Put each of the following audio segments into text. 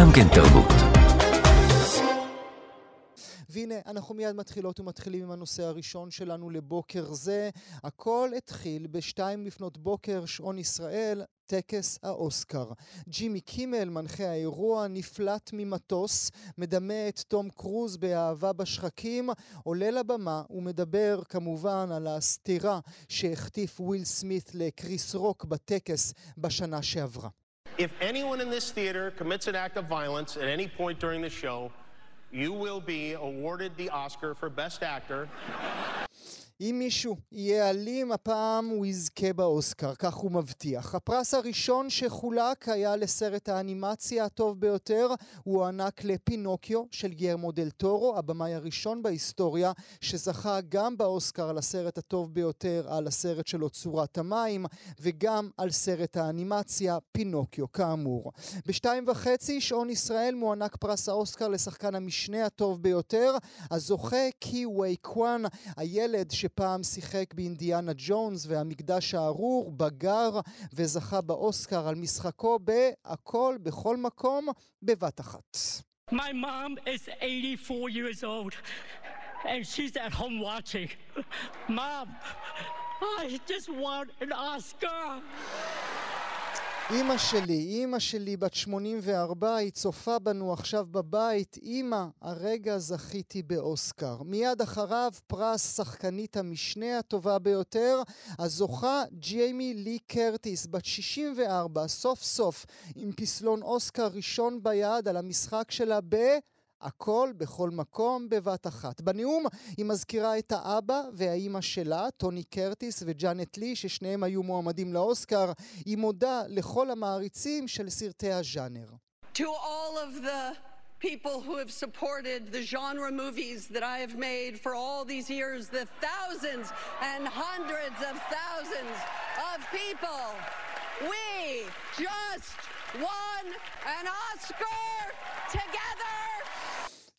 גם כן תרבות. והנה, אנחנו מיד מתחילות ומתחילים עם הנושא הראשון שלנו לבוקר זה. הכל התחיל בשתיים לפנות בוקר, שעון ישראל, טקס האוסקר. ג'ימי קימל, מנחה האירוע, נפלט ממטוס, מדמה את תום קרוז באהבה בשחקים, עולה לבמה ומדבר כמובן על הסטירה שהחטיף וויל סמית לקריס רוק בטקס בשנה שעברה. If anyone in this theater commits an act of violence at any point during the show, you will be awarded the Oscar for Best Actor. אם מישהו יהיה אלים, הפעם הוא יזכה באוסקר, כך הוא מבטיח. הפרס הראשון שחולק היה לסרט האנימציה הטוב ביותר, הוא הוענק לפינוקיו של גיירמו דל טורו, הבמאי הראשון בהיסטוריה, שזכה גם באוסקר על הסרט הטוב ביותר, על הסרט שלו צורת המים, וגם על סרט האנימציה פינוקיו, כאמור. בשתיים וחצי, שעון ישראל מוענק פרס האוסקר לשחקן המשנה הטוב ביותר, הזוכה קי ווי קוואן, הילד ש... שפעם שיחק באינדיאנה ג'ונס והמקדש הארור, בגר וזכה באוסקר על משחקו ב"הכל בכל מקום" בבת אחת. My mom is 84 years old and she's at home watching. Mom, I just want an Oscar. אימא שלי, אימא שלי בת 84, היא צופה בנו עכשיו בבית. אימא, הרגע זכיתי באוסקר. מיד אחריו פרס שחקנית המשנה הטובה ביותר, הזוכה ג'יימי לי קרטיס, בת 64, סוף סוף עם פסלון אוסקר ראשון ביד על המשחק שלה ב... הכל בכל מקום בבת אחת. בנאום היא מזכירה את האבא והאימא שלה, טוני קרטיס וג'אנט לי, ששניהם היו מועמדים לאוסקר. היא מודה לכל המעריצים של סרטי הז'אנר. To all of the people who have supported the genre movies that I have made for all these years, the thousands and hundreds of thousands of people, we just won an Oscar together!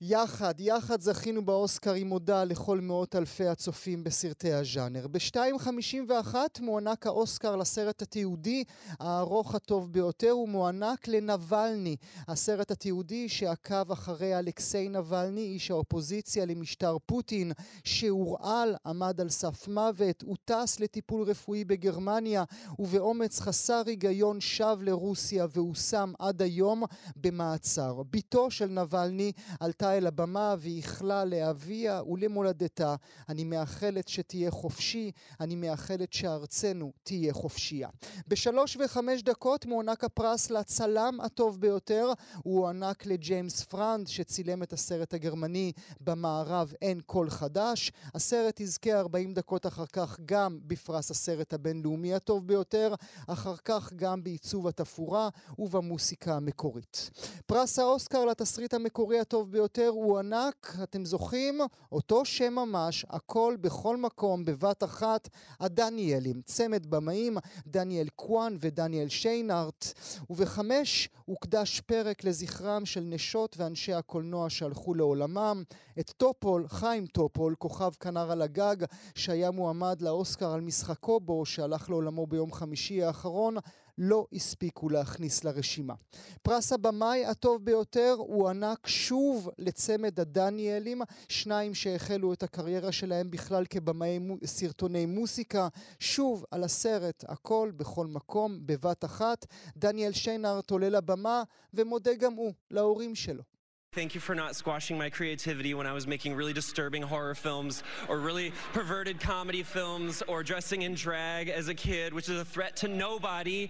יחד, יחד זכינו באוסקר עם מודה לכל מאות אלפי הצופים בסרטי הז'אנר. ב-2.51 מוענק האוסקר לסרט התיעודי הארוך הטוב ביותר, הוא מוענק לנבלני, הסרט התיעודי שעקב אחרי אלכסיי נבלני, איש האופוזיציה למשטר פוטין, שהורעל, עמד על סף מוות, הוטס לטיפול רפואי בגרמניה, ובאומץ חסר היגיון שב לרוסיה והושם עד היום במעצר. בתו של נבלני עלתה אל הבמה וייחלה לאביה ולמולדתה. אני מאחלת שתהיה חופשי, אני מאחלת שארצנו תהיה חופשייה. בשלוש וחמש דקות מוענק הפרס לצלם הטוב ביותר, הוא הוענק לג'יימס פרנד שצילם את הסרט הגרמני במערב אין קול חדש. הסרט יזכה 40 דקות אחר כך גם בפרס הסרט הבינלאומי הטוב ביותר, אחר כך גם בעיצוב התפאורה ובמוסיקה המקורית. פרס האוסקר לתסריט המקורי הטוב ביותר יותר הוענק, אתם זוכרים? אותו שם ממש, הכל בכל מקום, בבת אחת, הדניאלים. צמד במאים, דניאל קוואן ודניאל שיינארט. ובחמש הוקדש פרק לזכרם של נשות ואנשי הקולנוע שהלכו לעולמם. את טופול, חיים טופול, כוכב כנר על הגג, שהיה מועמד לאוסקר על משחקו בו, שהלך לעולמו ביום חמישי האחרון, לא הספיקו להכניס לרשימה. פרס הבמאי הטוב ביותר הוא ענק שוב לצמד הדניאלים, שניים שהחלו את הקריירה שלהם בכלל כבמאי סרטוני מוסיקה, שוב על הסרט הכל בכל מקום בבת אחת. דניאל שיינארט עולה לבמה ומודה גם הוא להורים שלו. Thank you for not squashing my creativity when I was making really disturbing horror films or really perverted comedy films or dressing in drag as a kid, which is a threat to nobody.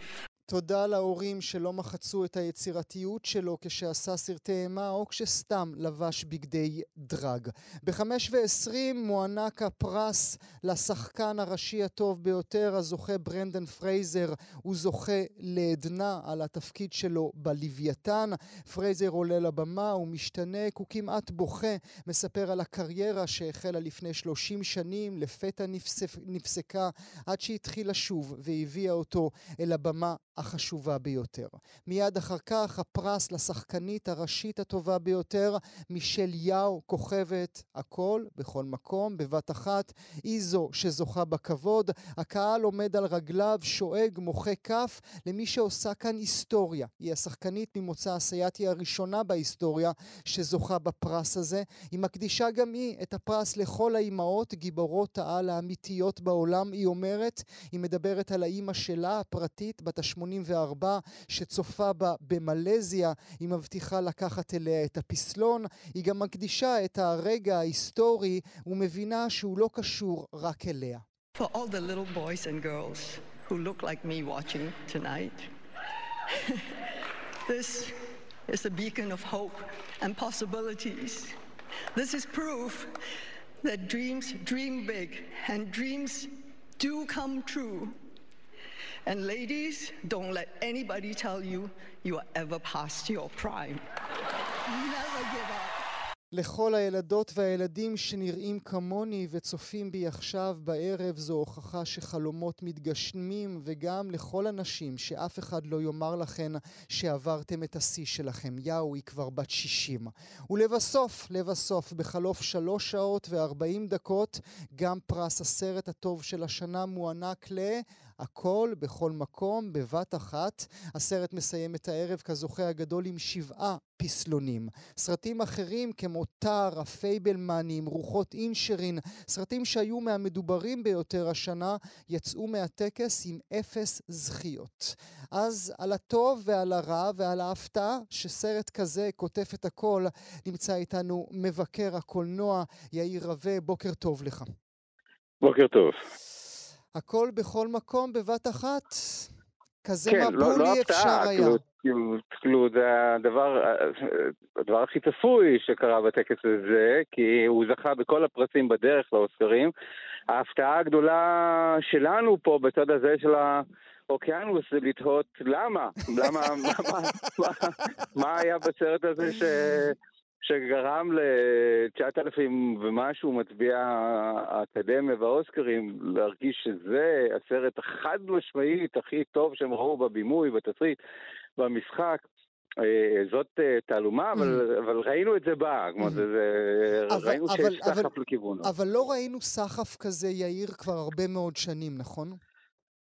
תודה להורים שלא מחצו את היצירתיות שלו כשעשה סרטי אימה או כשסתם לבש בגדי דראג. בחמש ועשרים מוענק הפרס לשחקן הראשי הטוב ביותר, הזוכה ברנדן פרייזר, הוא זוכה לעדנה על התפקיד שלו בלוויתן. פרייזר עולה לבמה, הוא משתנק, הוא כמעט בוכה, מספר על הקריירה שהחלה לפני שלושים שנים, לפתע נפסקה עד שהתחילה שוב והביאה אותו אל הבמה החשובה ביותר. מיד אחר כך הפרס לשחקנית הראשית הטובה ביותר, מישל יאו, כוכבת הכל, בכל מקום, בבת אחת, היא זו שזוכה בכבוד. הקהל עומד על רגליו, שואג, מוחא כף למי שעושה כאן היסטוריה. היא השחקנית ממוצא אסייתי הראשונה בהיסטוריה שזוכה בפרס הזה. היא מקדישה גם היא את הפרס לכל האימהות, גיבורות העל האמיתיות בעולם, היא אומרת. היא מדברת על האימא שלה, הפרטית, בת ה-84, שצופה בה במלזיה. היא מבטיחה לקחת אליה את הפסלון. היא גם מקדישה את הרגע ההיסטורי ומבינה שהוא לא קשור רק אליה. For all the little boys and girls who look like me watching tonight, this is a beacon of hope and possibilities. This is proof that dreams dream big and dreams do come true. And ladies, don't let anybody tell you you are ever past your prime. Never give up. לכל הילדות והילדים שנראים כמוני וצופים בי עכשיו בערב זו הוכחה שחלומות מתגשמים וגם לכל הנשים שאף אחד לא יאמר לכן שעברתם את השיא שלכם. יאו היא כבר בת 60. ולבסוף, לבסוף, בחלוף שלוש שעות וארבעים דקות, גם פרס הסרט הטוב של השנה מוענק ל... הכל, בכל מקום, בבת אחת. הסרט מסיים את הערב כזוכה הגדול עם שבעה פסלונים. סרטים אחרים כמו טאר, הפייבלמנים, רוחות אינשרין, סרטים שהיו מהמדוברים ביותר השנה, יצאו מהטקס עם אפס זכיות. אז על הטוב ועל הרע ועל ההפתעה שסרט כזה כותף את הכל, נמצא איתנו מבקר הקולנוע יאיר רווה, בוקר טוב לך. בוקר טוב. הכל בכל מקום בבת אחת. כזה כן, לא, מבול לא אי אפשר היה. כאילו, כאילו, כאילו זה הדבר, הדבר הכי צפוי שקרה בטקס הזה, כי הוא זכה בכל הפרסים בדרך לאוסקרים. ההפתעה הגדולה שלנו פה בצד הזה של האוקיינוס זה לתהות למה, למה, מה, מה, מה, מה היה בסרט הזה ש... שגרם ל-9,000 ומשהו מצביע האקדמיה והאוסקרים להרגיש שזה הסרט החד משמעית הכי טוב שהם ראו בבימוי, בתסריט, במשחק. אה, זאת אה, תעלומה, אבל, אבל ראינו את זה בא, כלומר, זה, זה, אבל- ראינו שיש סחף לכיוון. אבל לא ראינו סחף כזה, יאיר, כבר הרבה מאוד שנים, נכון?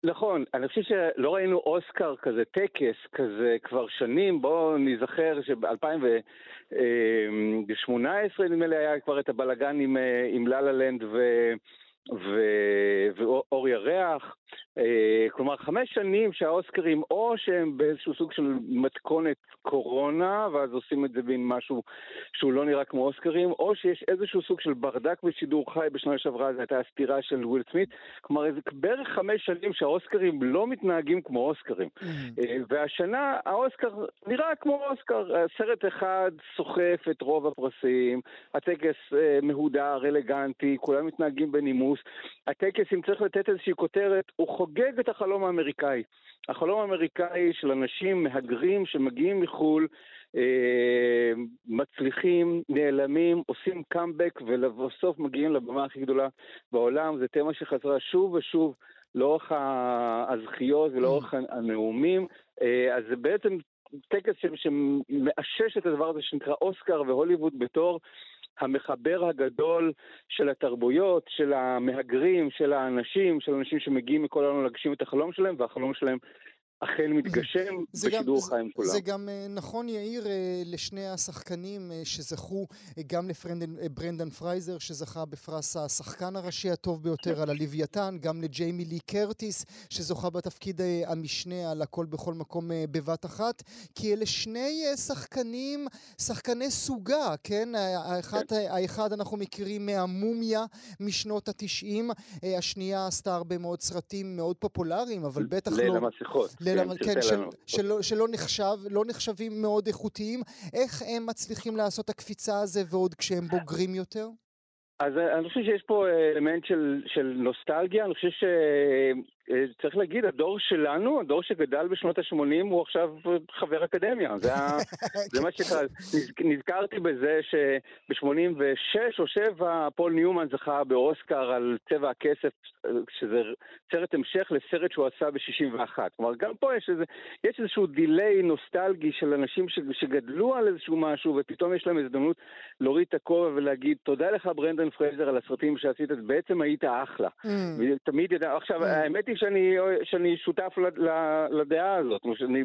נכון, אני חושב שלא ראינו אוסקר כזה, טקס כזה כבר שנים, בואו נזכר שב-2018 נדמה לי היה כבר את הבלגן עם, אה, עם לה לנד ואור ירח, כלומר חמש שנים שהאוסקרים או שהם באיזשהו סוג של מתכונת קורונה ואז עושים את זה בין משהו שהוא לא נראה כמו אוסקרים, או שיש איזשהו סוג של ברדק בשידור חי בשנה שעברה, זו הייתה הסטירה של וויל סמית, כלומר זה בערך חמש שנים שהאוסקרים לא מתנהגים כמו אוסקרים. אה, והשנה האוסקר נראה כמו אוסקר, סרט אחד סוחף את רוב הפרסים, הטקס אה, מהודר, אלגנטי, כולם מתנהגים בנימוס. הטקס, אם צריך לתת איזושהי כותרת, הוא חוגג את החלום האמריקאי. החלום האמריקאי של אנשים מהגרים שמגיעים מחו"ל, אה, מצליחים, נעלמים, עושים קאמבק ולבסוף מגיעים לבמה הכי גדולה בעולם. זו תמה שחזרה שוב ושוב לאורך הזכיות ולאורך הנאומים. אה, אז זה בעצם טקס שמאשש את הדבר הזה שנקרא אוסקר והוליווד בתור המחבר הגדול של התרבויות, של המהגרים, של האנשים, של אנשים שמגיעים מכל העולם להגשים את החלום שלהם, והחלום שלהם אכן מתגשם זה גם- בשידור זה- חי עם כולם. זה גם אה, נכון, יאיר, אה, לשני השחקנים אה, שזכו, גם לברנדן פרייזר, שזכה בפרס השחקן הראשי הטוב ביותר על הלוויתן, גם לג'יימי לי קרטיס, שזוכה בתפקיד המשנה על הכל בכל מקום בבת אחת, כי אלה שני שחקנים, שחקני סוגה, כן? האחד, האחד אנחנו מכירים מהמומיה משנות התשעים, השנייה עשתה הרבה מאוד סרטים מאוד פופולריים, אבל בטח לא... ליל המסכות. של כן, תל של. שלא, שלא נחשב, לא נחשבים מאוד איכותיים. איך הם מצליחים לעשות את הקפיצה הזה ועוד כשהם בוגרים יותר? אז אה, אני חושב שיש פה אלמנט של, של נוסטלגיה, אני חושב אה, צריך להגיד, הדור שלנו, הדור שגדל בשנות ה-80, הוא עכשיו חבר אקדמיה. זה, ה... זה מה שקרה. נזכרתי בזה שב-86 או 7 פול ניומן זכה באוסקר על צבע הכסף, שזה סרט המשך לסרט שהוא עשה ב-61. כלומר, גם פה יש, איזה, יש איזשהו delay נוסטלגי של אנשים שגדלו על איזשהו משהו, ופתאום יש להם הזדמנות להוריד את הכובע ולהגיד, תודה לך ברנדון פרייזר על הסרטים שעשית, בעצם היית אחלה. Mm. ותמיד ידע, עכשיו, mm. האמת היא שאני, שאני שותף לדעה הזאת, שאני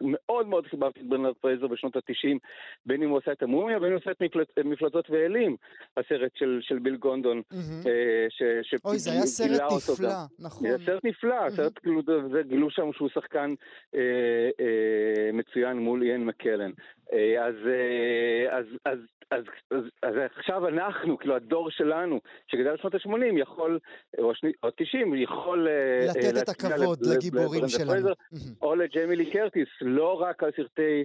מאוד מאוד חיבבתי את ברנדון פרייזר בשנות ה-90, בין אם הוא עשה את המומיה, בין אם הוא עשה את מפלט, מפלצות ואלים, הסרט של, של ביל גונדון. Mm-hmm. ש, ש, אוי, זה היה סרט נפלא, נכון. זה סרט נפלא, mm-hmm. סרט כאילו, זה גילו שם שהוא שחקן אה, אה, מצוין מול איין מקלן. אה, אז, אה, אז, אז, אז, אז, אז עכשיו אנחנו, כאילו הדור שלנו, שגדל בשנות ה-80, יכול, או, שני, או 90, יכול... אה, לתת את הכבוד לגיבורים שלנו. או לג'יימי לי קרטיס, לא רק על סרטי...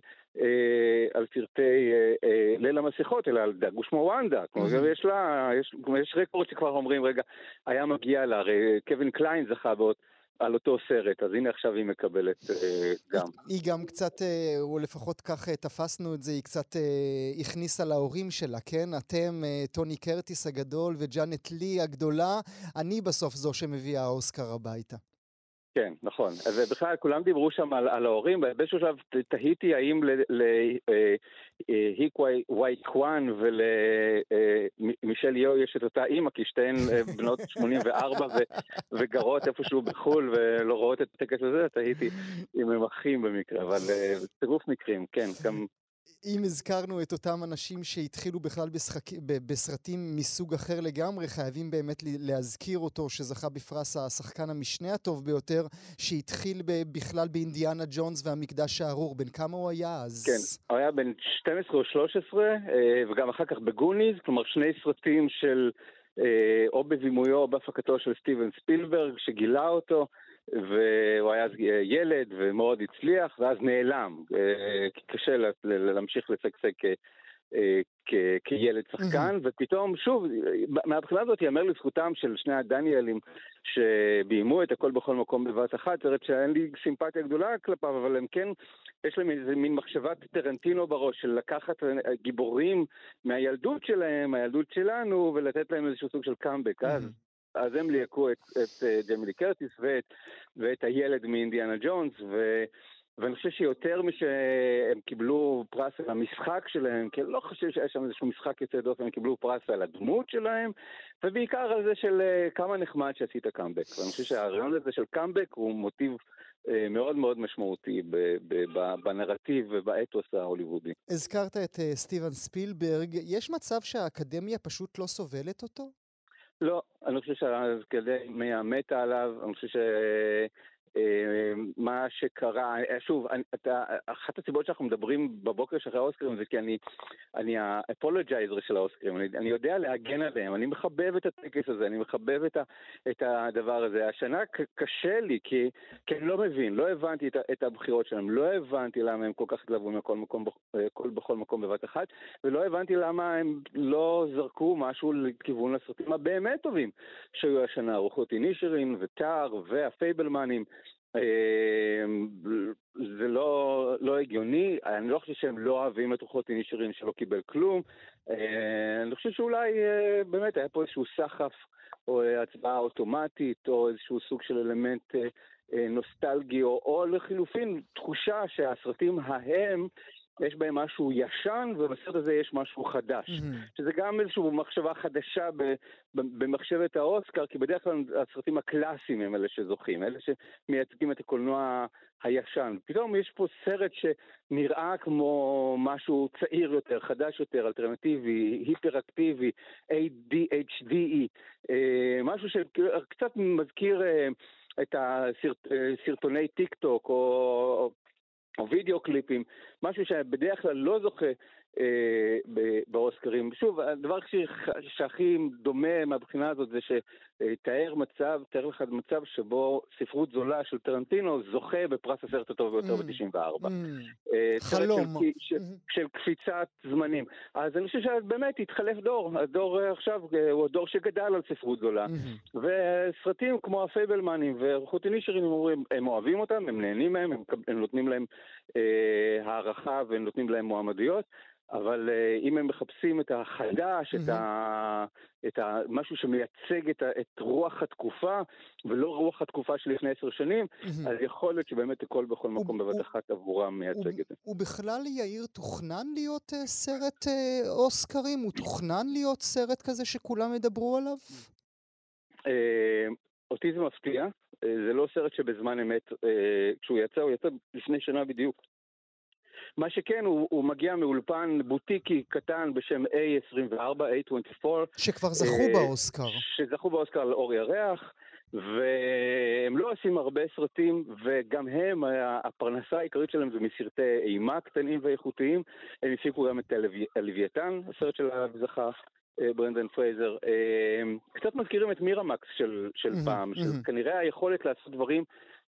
על סרטי ליל המסכות, אלא על דגוש מוואנדה. כלומר, יש לה, יש, יש רקורד שכבר אומרים, רגע, היה מגיע לה, הרי קווין קליין זכה בעוד על אותו סרט, אז הנה עכשיו היא מקבלת אה, גם. היא גם קצת, אה, או לפחות כך אה, תפסנו את זה, היא קצת הכניסה להורים שלה, כן? אתם, טוני קרטיס הגדול וג'אנט לי הגדולה, אני בסוף זו שמביאה אוסקר הביתה. כן, נכון. אז בכלל, כולם דיברו שם על, על ההורים, באיזשהו שלב תהיתי האם להיק וואי קוואן ולמישל יו יש את אותה אימא, כי שתיהן אה, בנות 84 ו, וגרות איפשהו בחו"ל ולא רואות את הטקס הזה, תהיתי אם הם אחים במקרה, אבל אה, צירוף מקרים, כן, גם אם הזכרנו את אותם אנשים שהתחילו בכלל בשחק... בסרטים מסוג אחר לגמרי, חייבים באמת להזכיר אותו, שזכה בפרס השחקן המשנה הטוב ביותר, שהתחיל בכלל באינדיאנה ג'ונס והמקדש הארור. בן כמה הוא היה אז? כן, הוא היה בן 12 או 13, אה, וגם אחר כך בגוניז, כלומר שני סרטים של... אה, או בבימויו או בהפקתו של סטיבן ספילברג, שגילה אותו. והוא היה אז ילד ומאוד הצליח, ואז נעלם. אה, קשה להמשיך לשגשג כילד שחקן, ופתאום, שוב, מהבחינה הזאת ייאמר לזכותם של שני הדניאלים שביימו את הכל בכל מקום בבת אחת, סרט שאין לי סימפתיה גדולה כלפיו, אבל הם כן, יש להם איזה מין מחשבת טרנטינו בראש של לקחת גיבורים מהילדות שלהם, מהילדות שלנו, ולתת להם איזשהו סוג של קאמבק. אז אז הם ליהקו את, את אה, ג'מילי קרטיס ואת, ואת הילד מאינדיאנה ג'ונס, ו, ואני חושב שיותר משהם קיבלו פרס על המשחק שלהם, כי לא חושב שהיה שם איזשהו משחק יוצא דופן, הם קיבלו פרס על הדמות שלהם, ובעיקר על זה של אה, כמה נחמד שעשית קאמבק. ואני חושב שהרעיון הזה של קאמבק הוא מוטיב אה, מאוד מאוד משמעותי בנרטיב ובאתוס ההוליוודי. הזכרת את סטיבן ספילברג, יש מצב שהאקדמיה פשוט לא סובלת אותו? לא, אני חושב שהאקדמיה מתה עליו, אני חושב ש... אה, מה שקרה, אה, שוב, אתה, אחת הסיבות שאנחנו מדברים בבוקר שאחרי האוסקרים זה כי אני, אני ה apologizer של האוסקרים, אני, אני יודע להגן עליהם, אני מחבב את הטקס הזה, אני מחבב את, ה, את הדבר הזה. השנה קשה לי כי, כי אני לא מבין, לא הבנתי את, את הבחירות שלהם, לא הבנתי למה הם כל כך התלהבו מכל מקום, כל, בכל מקום בבת אחת, ולא הבנתי למה הם לא זרקו משהו לכיוון הסרטים הבאמת טובים שהיו השנה, רוחות אינישרין וטאר והפייבלמנים. אמ, זה לא, לא הגיוני, אני לא חושב שהם לא אוהבים את רוחות נשארים שלא קיבל כלום. אה, אני חושב שאולי אה, באמת היה פה איזשהו סחף או הצבעה אוטומטית או איזשהו סוג של אלמנט אה, נוסטלגי או, או לחילופין תחושה שהסרטים ההם יש בהם משהו ישן, ובסרט הזה יש משהו חדש. Mm-hmm. שזה גם איזושהי מחשבה חדשה במחשבת האוסקר, כי בדרך כלל הסרטים הקלאסיים הם אלה שזוכים, אלה שמייצגים את הקולנוע הישן. פתאום יש פה סרט שנראה כמו משהו צעיר יותר, חדש יותר, אלטרנטיבי, היפר-אקטיבי, ADHD, אה, משהו שקצת מזכיר... אה, את הסרטוני טיק טוק או או וידאו קליפים, משהו שבדרך כלל לא זוכה באוסקרים. שוב, הדבר שהכי דומה מהבחינה הזאת זה שתאר מצב, תאר לך מצב שבו ספרות זולה של טרנטינו זוכה בפרס הסרט הטוב ביותר mm. ב-94. Mm. אה, חלום. של, mm-hmm. של קפיצת זמנים. אז אני חושב שבאמת התחלף דור, הדור עכשיו הוא הדור שגדל על ספרות זולה. Mm-hmm. וסרטים כמו הפייבלמנים וחוטי נישרים, הם אומרים, הם אוהבים אותם, הם נהנים מהם, הם, נותנים להם אה, הערכה והם נותנים להם מועמדויות. אבל uh, אם הם מחפשים את החדש, mm-hmm. את, ה, את ה, משהו שמייצג את, ה, את רוח התקופה, ולא רוח התקופה של לפני עשר שנים, mm-hmm. אז יכול להיות שבאמת הכל בכל מקום בבת אחת עבורם מייצג את זה. ובכלל יאיר תוכנן להיות uh, סרט uh, אוסקרים? הוא תוכנן להיות סרט כזה שכולם ידברו עליו? Uh, אותי זה מפתיע, זה לא סרט שבזמן אמת, uh, כשהוא יצא, הוא יצא לפני שנה בדיוק. מה שכן, הוא, הוא מגיע מאולפן בוטיקי קטן בשם A24, A24. שכבר זכו uh, באוסקר. שזכו באוסקר על אור ירח. והם לא עושים הרבה סרטים, וגם הם, הפרנסה העיקרית שלהם זה מסרטי אימה קטנים ואיכותיים. הם הפיקו גם את הלוויתן, הסרט שלו זכה אה, ברנדן פרייזר. אה, קצת מזכירים את מירמקס של, של פעם, שכנראה היכולת לעשות דברים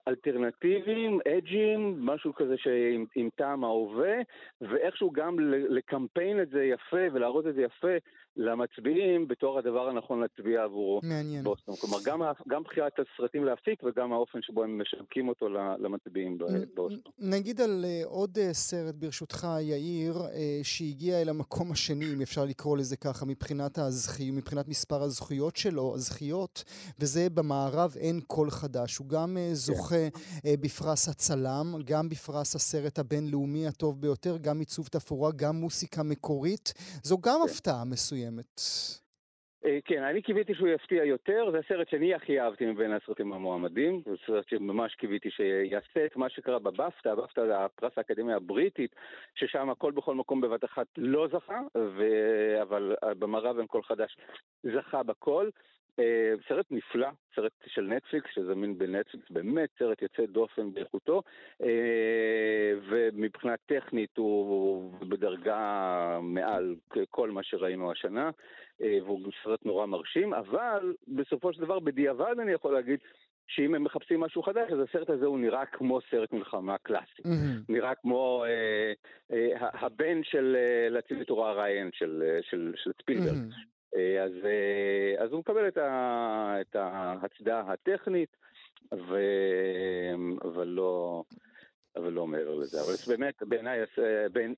אלטרנטיביים, edgy ים, משהו כזה שעם טעם ההווה, ואיכשהו גם לקמפיין את זה יפה ולהראות את זה יפה למצביעים בתור הדבר הנכון להצביע עבורו. מעניין. בוסטון. כלומר, גם, גם בחירת הסרטים להפיק וגם האופן שבו הם משווקים אותו למצביעים בבוסטון. נגיד על uh, עוד uh, סרט, ברשותך, יאיר, uh, שהגיע אל המקום השני, אם אפשר לקרוא לזה ככה, מבחינת הזכי, מבחינת מספר הזכויות שלו, הזכיות, וזה במערב אין קול חדש. הוא גם uh, זוכה בפרס הצלם, גם בפרס הסרט הבינלאומי הטוב ביותר, גם עיצוב תפאורה, גם מוסיקה מקורית. זו גם כן. הפתעה מסוימת. מסוימת. אה, כן, אני קיוויתי שהוא יפתיע יותר, זה הסרט שאני הכי אהבתי מבין הסרטים המועמדים, זה סרט שממש קיוויתי שיעשה את מה שקרה בבפטה, הבפטה זה הפרס האקדמיה הבריטית, ששם הכל בכל מקום בבת אחת לא זכה, ו... אבל במערב אין קול חדש זכה בכל. אה, סרט נפלא, סרט של נטפליקס, שזמין בנטפליקס, באמת סרט יוצא דופן באיכותו, אה, ומבחינה טכנית הוא בדרגה מעל כל מה שראינו השנה, אה, והוא סרט נורא מרשים, אבל בסופו של דבר, בדיעבד אני יכול להגיד, שאם הם מחפשים משהו חדש, אז הסרט הזה הוא נראה כמו סרט מלחמה קלאסי. Mm-hmm. נראה כמו אה, אה, הבן של אה, להציל את הוראה הראיין של, של, של ספילברג. Mm-hmm. אה, אז, אה, אז הוא מקבל את, ה, את ההצדעה הטכנית, ו, אבל לא... אבל לא מעבר לזה. אבל באמת, בעיניי,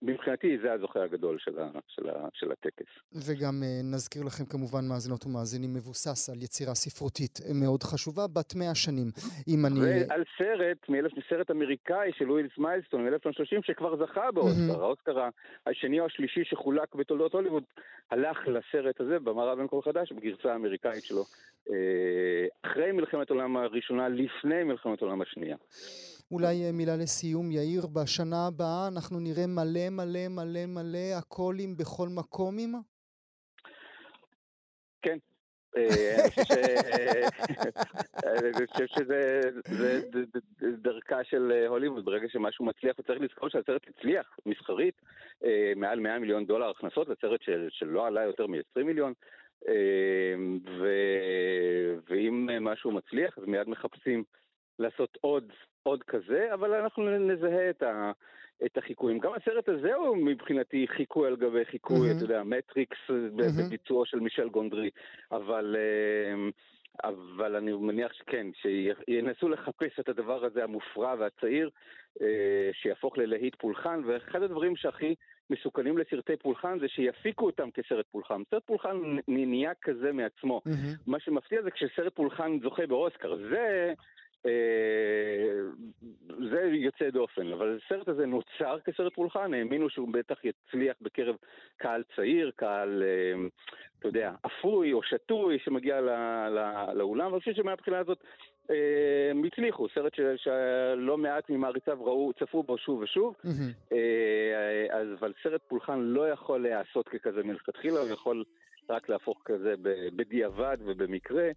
מבחינתי זה הזוכה הגדול של, ה, של, ה, של הטקס. וגם אה, נזכיר לכם כמובן, מאזינות ומאזינים, מבוסס על יצירה ספרותית מאוד חשובה, בת מאה שנים, אם אני... ועל סרט, סרט אמריקאי של לואיס מיילסטון מ-1930, שכבר זכה באוסקר. האוסקר השני או השלישי שחולק בתולדות הוליווד, הלך לסרט הזה, במערב אין כל חדש, בגרסה האמריקאית שלו, אה, אחרי מלחמת העולם הראשונה, לפני מלחמת העולם השנייה. אולי אה, מילה לסיום, יאיר, בשנה הבאה אנחנו נראה מלא מלא מלא מלא הקולים בכל מקומים? כן. אה, אני חושב שזה דרכה של הוליווד, ברגע שמשהו מצליח, וצריך לזכור שהסרט הצליח מסחרית, אה, מעל 100 מיליון דולר הכנסות לסרט שלא עלה יותר מ-20 מיליון, ואם משהו מצליח, אז מיד מחפשים לעשות עוד עוד כזה, אבל אנחנו נזהה את, ה, את החיקויים. גם הסרט הזה הוא מבחינתי חיקוי על גבי חיקוי, mm-hmm. אתה יודע, מטריקס mm-hmm. בביצועו של מישל גונדרי, אבל... אמ, אבל אני מניח שכן, שינסו לחפש את הדבר הזה המופרע והצעיר, אה, שיהפוך ללהיט פולחן, ואחד הדברים שהכי מסוכנים לסרטי פולחן זה שיפיקו אותם כסרט פולחן. סרט פולחן נהיה כזה מעצמו. Mm-hmm. מה שמפתיע זה כשסרט פולחן זוכה באוסקר. זה זה יוצא דופן, אבל הסרט הזה נוצר כסרט פולחן, האמינו שהוא בטח יצליח בקרב קהל צעיר, קהל, אה, אתה יודע, אפוי או שתוי שמגיע לאולם, ואני חושב שמהבחינה הזאת אה, הם הצליחו, סרט שלא מעט ממעריציו ראו, צפו בו שוב ושוב, אז, אבל סרט פולחן לא יכול להיעשות ככזה מלכתחילה, הוא יכול רק להפוך כזה בדיעבד ובמקרה.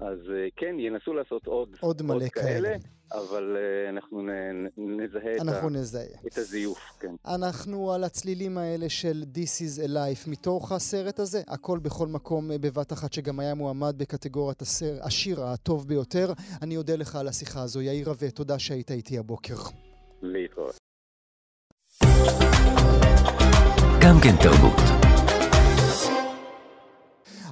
אז אה, כן, ינסו לעשות עוד, עוד מלא כאלה. אבל uh, אנחנו נ, נזהה אנחנו את, נזהה. את הזיוף, כן. אנחנו על הצלילים האלה של This is a Life מתוך הסרט הזה, הכל בכל מקום בבת אחת שגם היה מועמד בקטגוריית הסר, השיר הטוב ביותר. אני אודה לך על השיחה הזו, יאיר רווה, תודה שהיית איתי הבוקר. להתראות. גם כן תרבות.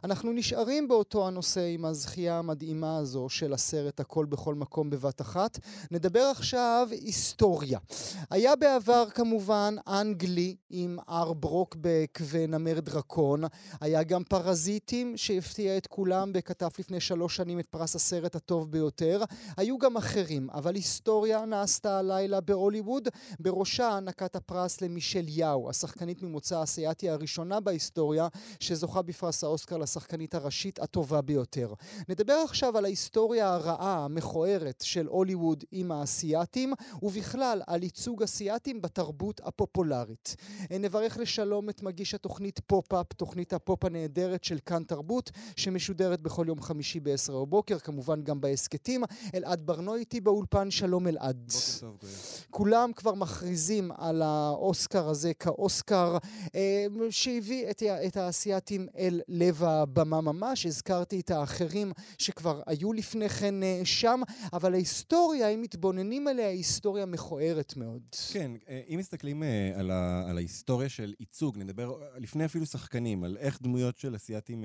אנחנו נשארים באותו הנושא עם הזכייה המדהימה הזו של הסרט הכל בכל מקום בבת אחת. נדבר עכשיו היסטוריה. היה בעבר כמובן אנגלי עם אר ברוקבק ונמר דרקון. היה גם פרזיטים שהפתיע את כולם וכתב לפני שלוש שנים את פרס הסרט הטוב ביותר. היו גם אחרים, אבל היסטוריה נעשתה הלילה בהוליווד. בראשה הענקת הפרס למישל יאו, השחקנית ממוצא האסייתי הראשונה בהיסטוריה שזוכה בפרס האוסקר השחקנית הראשית הטובה ביותר. נדבר עכשיו על ההיסטוריה הרעה, המכוערת של הוליווד עם האסייתים, ובכלל על ייצוג אסייתים בתרבות הפופולרית. נברך לשלום את מגיש התוכנית פופ-אפ, תוכנית הפופ הנהדרת של כאן תרבות, שמשודרת בכל יום חמישי ב-10 בבוקר, כמובן גם בהסכתים. אלעד ברנועי איתי באולפן, שלום אלעד. בוקר טוב, גואל. כולם כבר מכריזים על האוסקר הזה כאוסקר אה, שהביא את, את האסייתים אל לב הבמה ממש. הזכרתי את האחרים שכבר היו לפני כן אה, שם, אבל ההיסטוריה, אם מתבוננים עליה, היא היסטוריה מכוערת מאוד. כן, אה, אם מסתכלים אה, על, ה, על ההיסטוריה של ייצוג, נדבר לפני אפילו שחקנים, על איך דמויות של אסייתים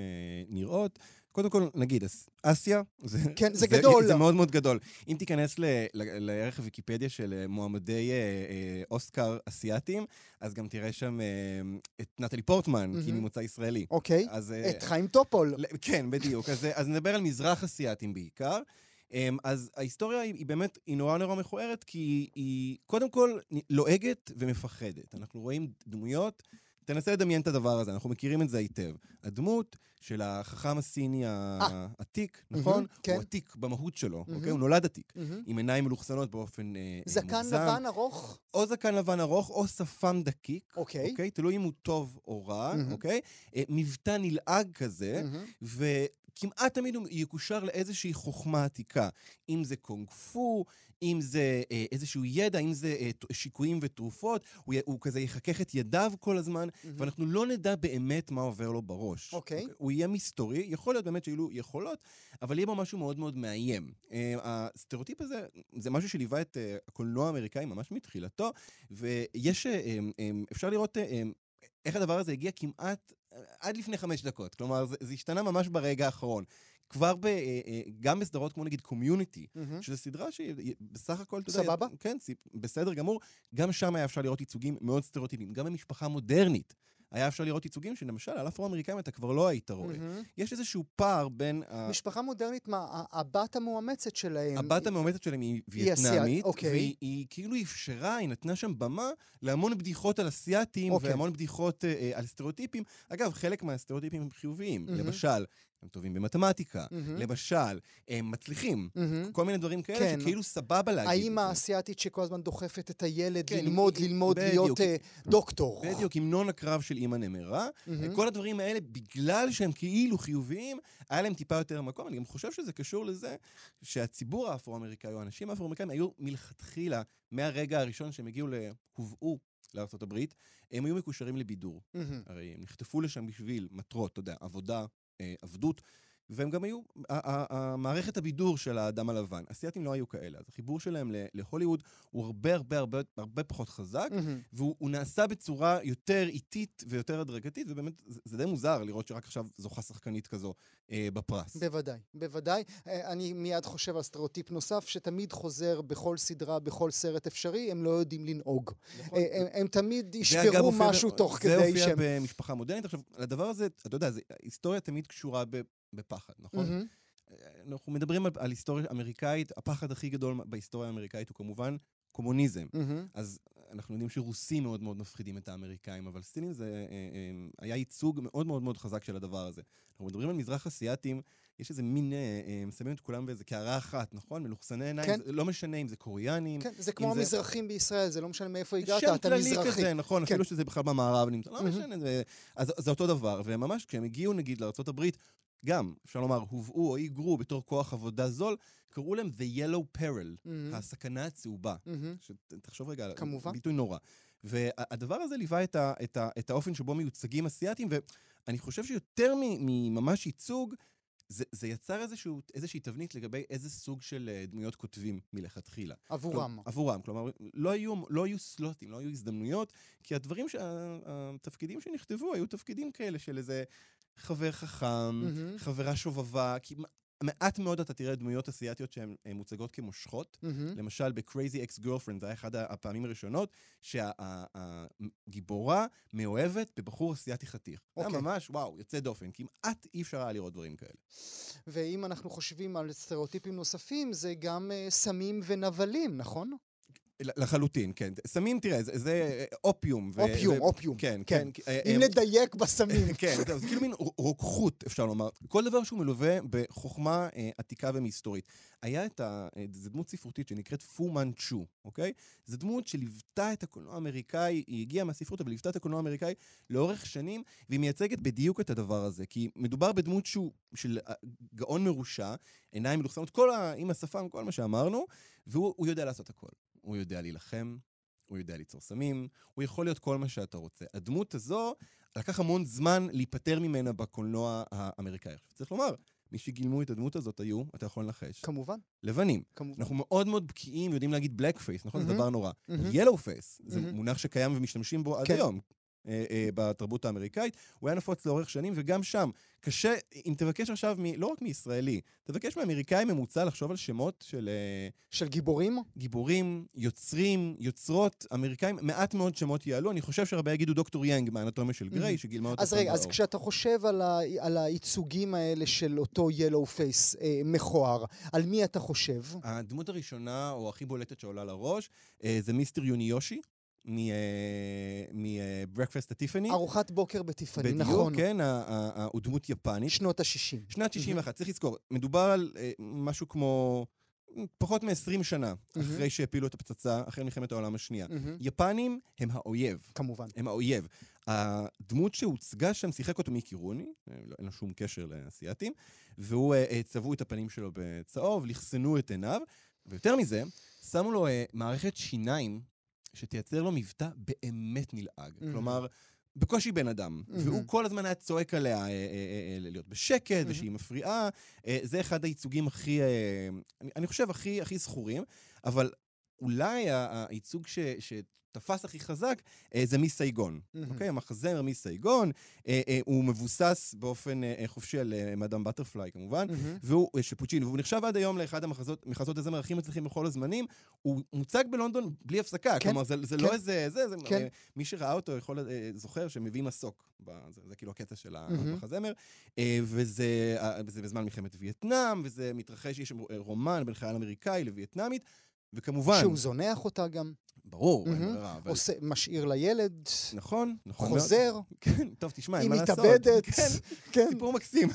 נראות, קודם כל, נגיד, אסיה, זה, כן, זה, זה גדול. זה מאוד מאוד גדול. אם תיכנס לערך הוויקיפדיה של מועמדי אוסקר אסייתים, אז גם תראה שם את נטלי פורטמן, mm-hmm. כי היא ממוצא ישראלי. אוקיי, אז, את חיים טופול. כן, בדיוק. אז, אז נדבר על מזרח אסייתים בעיקר. אמ, אז ההיסטוריה היא, היא באמת, היא נורא נורא מכוערת, כי היא קודם כל לועגת ומפחדת. אנחנו רואים דמויות, תנסה לדמיין את הדבר הזה, אנחנו מכירים את זה היטב. הדמות של החכם הסיני אה. העתיק, נכון? כן. הוא עתיק במהות שלו, אוקיי? הוא נולד עתיק, עם עיניים מלוכסנות באופן מוגזם. אה, זקן לבן ארוך? או זקן לבן ארוך, או שפם דקיק, אוקיי? אוקיי? תלוי אם הוא טוב או רע, אוקיי? אה, מבטא נלעג כזה, כמעט תמיד הוא יקושר לאיזושהי חוכמה עתיקה. אם זה קונג פו, אם זה אה, איזשהו ידע, אם זה אה, שיקויים ותרופות, הוא, הוא כזה יחכך את ידיו כל הזמן, mm-hmm. ואנחנו לא נדע באמת מה עובר לו בראש. אוקיי. Okay. הוא יהיה מסתורי, יכול להיות באמת שיהיו יכולות, אבל יהיה בו משהו מאוד מאוד מאיים. אה, הסטריאוטיפ הזה, זה משהו שליווה את אה, הקולנוע האמריקאי ממש מתחילתו, ויש, אה, אה, אה, אפשר לראות... אה, איך הדבר הזה הגיע כמעט עד לפני חמש דקות. כלומר, זה, זה השתנה ממש ברגע האחרון. כבר ב, אה, אה, גם בסדרות כמו נגיד Community, mm-hmm. שזו סדרה שהיא בסך הכל, אתה יודע... סבבה. כן, בסדר גמור. גם שם היה אפשר לראות ייצוגים מאוד סטריאוטיפיים. גם במשפחה מודרנית. היה אפשר לראות ייצוגים שלמשל, על אפרו-אמריקאים אתה כבר לא היית רואה. Mm-hmm. יש איזשהו פער בין... משפחה ה... מודרנית, מה, הבת המאומצת שלהם... הבת המאומצת שלהם היא וייטנאמית, אוקיי. והיא היא כאילו אפשרה, היא נתנה שם במה להמון בדיחות על אסייתים, אוקיי. והמון בדיחות אה, על סטריאוטיפים. אגב, חלק מהסטריאוטיפים הם חיוביים. Mm-hmm. למשל, הם טובים במתמטיקה, mm-hmm. למשל, הם מצליחים, mm-hmm. כל מיני דברים כאלה כן. שכאילו סבבה להגיד האמא האסייתית שכל הזמן דוחפת את הילד כן, ללמוד, עם, ללמוד, בדיוק, להיות uh, דוקטור. בדיוק, המנון הקרב של אימא נמרה. Mm-hmm. כל הדברים האלה, בגלל שהם כאילו חיוביים, היה להם טיפה יותר מקום. אני גם חושב שזה קשור לזה שהציבור האפרו-אמריקאי, או האנשים האפרו-אמריקאים, היו מלכתחילה, מהרגע הראשון שהם הגיעו, הובאו לארה"ב, הם היו מקושרים לבידור. Mm-hmm. הרי הם נחטפו לשם בשביל מטרות, אתה יודע, עבודה, עבדות, והם גם היו, המערכת הבידור של האדם הלבן. אסייתים לא היו כאלה, אז החיבור שלהם להוליווד הוא הרבה הרבה הרבה הרבה פחות חזק, mm-hmm. והוא נעשה בצורה יותר איטית ויותר הדרגתית, ובאמת זה, זה די מוזר לראות שרק עכשיו זוכה שחקנית כזו אה, בפרס. בוודאי, בוודאי. אה, אני מיד חושב על סטריאוטיפ נוסף, שתמיד חוזר בכל סדרה, בכל סרט אפשרי, הם לא יודעים לנהוג. נכון. אה, הם, הם תמיד ישברו משהו ב... תוך כדי שהם... זה הופיע במשפחה מודרנית. עכשיו, הדבר הזה, אתה יודע, היסטוריה תמיד קשורה ב... בפחד, נכון? Mm-hmm. אנחנו מדברים על, על היסטוריה אמריקאית, הפחד הכי גדול בהיסטוריה האמריקאית הוא כמובן קומוניזם. Mm-hmm. אז אנחנו יודעים שרוסים מאוד מאוד מפחידים את האמריקאים, אבל סינים זה אה, אה, היה ייצוג מאוד מאוד מאוד חזק של הדבר הזה. אנחנו מדברים על מזרח אסייתים, יש איזה מין, אה, אה, שמים את כולם באיזה קערה אחת, נכון? מלוכסני עיניים, כן. לא משנה אם זה קוריאנים. כן, זה כמו המזרחים זה... בישראל, זה לא משנה מאיפה הגעת, אתה מזרחי. שם כללי כזה, נכון, כן. אפילו שזה בכלל במערב נמצא, לא mm-hmm. משנה, זה, אז זה אותו דבר. וממש כשהם הגיעו נגיד לארה"ב, גם, אפשר לומר, הובאו או היגרו בתור כוח עבודה זול, קראו להם The Yellow Peril, מהמם. הסכנה הצהובה. מהמם. תחשוב רגע, כמובן. ביטוי נורא. והדבר הזה ליווה את, ה, את, ה, את האופן שבו מיוצגים אסיאתים, ואני חושב שיותר מממש ייצוג, זה, זה יצר איזשהו, איזושהי תבנית לגבי איזה סוג של אה, דמויות כותבים מלכתחילה. עבורם. כלומר, עבורם. כלומר, לא היו, לא היו סלוטים, לא היו הזדמנויות, כי הדברים, שה- התפקידים שנכתבו היו תפקידים כאלה של איזה חבר חכם, מהמם. חברה שובבה, כי מעט מאוד אתה תראה דמויות אסיאתיות שהן אה, מוצגות כמושכות. מהמם. למשל, ב-Crazy Ex-Girlfriend, זה היה אחד הפעמים הראשונות, שהגיבורה מאוהבת בבחור אסיאתי חתיך. זה היה אוקיי. ממש, וואו, יוצא דופן. כמעט אי אפשר היה לראות דברים כאלה. ואם אנחנו חושבים על סטריאוטיפים נוספים, זה גם אה, סמים ונבלים, נכון? לחלוטין, כן. סמים, תראה, זה, זה אופיום. ו- אופיום, ו- אופיום. כן, כן. כן. אה, אם אה, נדייק בסמים. כן, זהו, זה כאילו מין רוקחות, אפשר לומר. כל דבר שהוא מלווה בחוכמה אה, עתיקה ומסתורית. היה את ה... אה, זו דמות ספרותית שנקראת פו מנצ'ו, אוקיי? זו דמות שליוותה את הקולנוע האמריקאי, היא הגיעה מהספרות, אבל ליוותה את הקולנוע האמריקאי לאורך שנים, והיא מייצגת בדיוק את הדבר הזה. כי מדובר בדמות שהוא של גאון מרושע, עיניים מלוכסנות, כל ה... עם השפם, כל מה שאמרנו, והוא הוא יודע לעשות הכל. הוא יודע להילחם, הוא יודע ליצור סמים, הוא יכול להיות כל מה שאתה רוצה. הדמות הזו, לקח המון זמן להיפטר ממנה בקולנוע האמריקאי. עכשיו, צריך לומר, מי שגילמו את הדמות הזאת היו, אתה יכול לנחש, כמובן, לבנים. כמובן. אנחנו מאוד מאוד בקיאים, יודעים להגיד blackface, נכון? זה mm-hmm. דבר נורא. Mm-hmm. Yellowface, זה mm-hmm. מונח שקיים ומשתמשים בו עד כן. היום. אה, אה, בתרבות האמריקאית, הוא היה נפוץ לאורך שנים, וגם שם, קשה, אם תבקש עכשיו, מ, לא רק מישראלי, תבקש מאמריקאי ממוצע לחשוב על שמות של אה, של גיבורים? גיבורים, יוצרים, יוצרות, אמריקאים, מעט מאוד שמות יעלו. אני חושב שהרבה יגידו דוקטור יאנג מהאנטומיה של גריי, mm-hmm. שגילמה אותה אז רגע, אז. כשאתה חושב על, ה, על הייצוגים האלה של אותו yellowface אה, מכוער, על מי אתה חושב? הדמות הראשונה, או הכי בולטת שעולה לראש, אה, זה מיסטר יוניושי, מברקפסט הטיפני. ארוחת בוקר בטיפני, בדיוק, נכון. כן, ה- ה- הוא דמות יפנית. שנות ה-60. שנת 61, צריך לזכור, מדובר על אה, משהו כמו פחות מ-20 שנה אחרי שהפילו את הפצצה, אחרי מלחמת העולם השנייה. יפנים הם האויב. כמובן. הם האויב. הדמות שהוצגה שם, שיחק אותו מיקי רוני, אה, לא- אין לו שום קשר לאסייתים, והוא, אה, אה, צבעו את הפנים שלו בצהוב, לכסנו את עיניו, ויותר מזה, שמו לו אה, מערכת שיניים שתייצר לו מבטא באמת נלעג. מהמם. כלומר, בקושי בן אדם. מהמם. והוא כל הזמן היה צועק עליה אה, אה, אה, אה, להיות בשקט, ושהיא מפריעה. אה, זה אחד הייצוגים הכי, אה, אני, אני חושב, הכי, הכי זכורים, אבל אולי הייצוג ש, שתפס הכי חזק אה, זה מסייגון. מהמם. אוקיי? המחזמר מסייגון, אה, אה, הוא מבוסס באופן חופשי על מאדם בטרפליי כמובן. והוא של פוצ'יני, והוא נחשב עד היום לאחד המחזות מחזות הזמר הכי מצליחים בכל הזמנים. הוא מוצג בלונדון בלי הפסקה, כן, כלומר זה, זה כן. לא איזה, זה, זה, כן. מי שראה אותו יכול, זוכר שמביא מסוק, זה, כאילו הקטע של. המחזמר, וזה זה בזמן מלחמת וייטנאם, וזה מתרחש, יש רומן בין חייל אמריקאי לווייטנאמית, וכמובן, שהוא זונח אותה גם, ברור, אין. ברירה, אבל... עושה, משאיר לילד, נכון, נכון. חוזר, כן, טוב, תשמע, אין היא מה לעשות. מתאבדת. כן, כן. סיפור מקסים.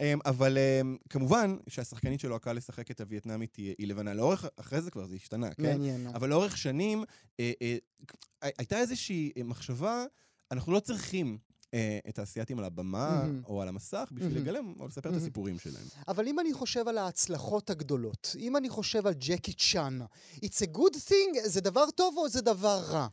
אמ, אבל אמ, כמובן שהשחקנית שלו הקל לשחק את הווייטנאמית היא היא לבנה. לאורך, אחרי זה כבר זה השתנה, כן? מעניין. אבל לאורך שנים אה, אה, הייתה איזושהי אה, מחשבה, אנחנו לא צריכים את האסייתים על הבמה מהמם. או על המסך בשביל מהמם. לגלם או לספר את מהמם. הסיפורים שלהם. אבל אם אני חושב על ההצלחות הגדולות, אם אני חושב על ג'קי צ'אן, it's a good thing, זה דבר טוב או זה דבר רע?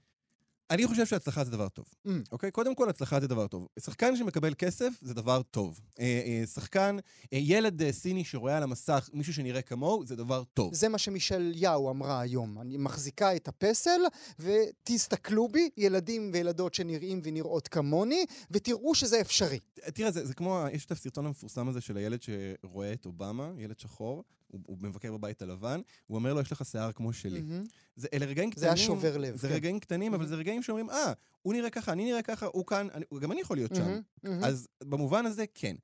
אני חושב שהצלחה זה דבר טוב. Mm. אוקיי? קודם כל, הצלחה זה דבר טוב. שחקן שמקבל כסף זה דבר טוב. אה, אה, שחקן, אה, ילד אה, סיני שרואה על המסך מישהו שנראה כמוהו, זה דבר טוב. זה מה שמישל יאו אמרה היום. אני מחזיקה את הפסל, ותסתכלו בי, ילדים וילדות שנראים ונראות כמוני, ותראו שזה אפשרי. תראה, זה, זה כמו, יש את הסרטון המפורסם הזה של הילד שרואה את אובמה, ילד שחור, הוא, הוא מבקר בבית הלבן, הוא אומר לו, יש לך שיער כמו שלי. מהמם. זה, אלה רגעים קטנים. זה היה שובר לב, זה כן. רגעים קטנים, אבל זה רגעים שאומרים, אה, הוא נראה ככה, אני נראה ככה, הוא כאן, אני, גם אני יכול להיות שם. Mm-hmm, mm-hmm. אז במובן הזה, כן.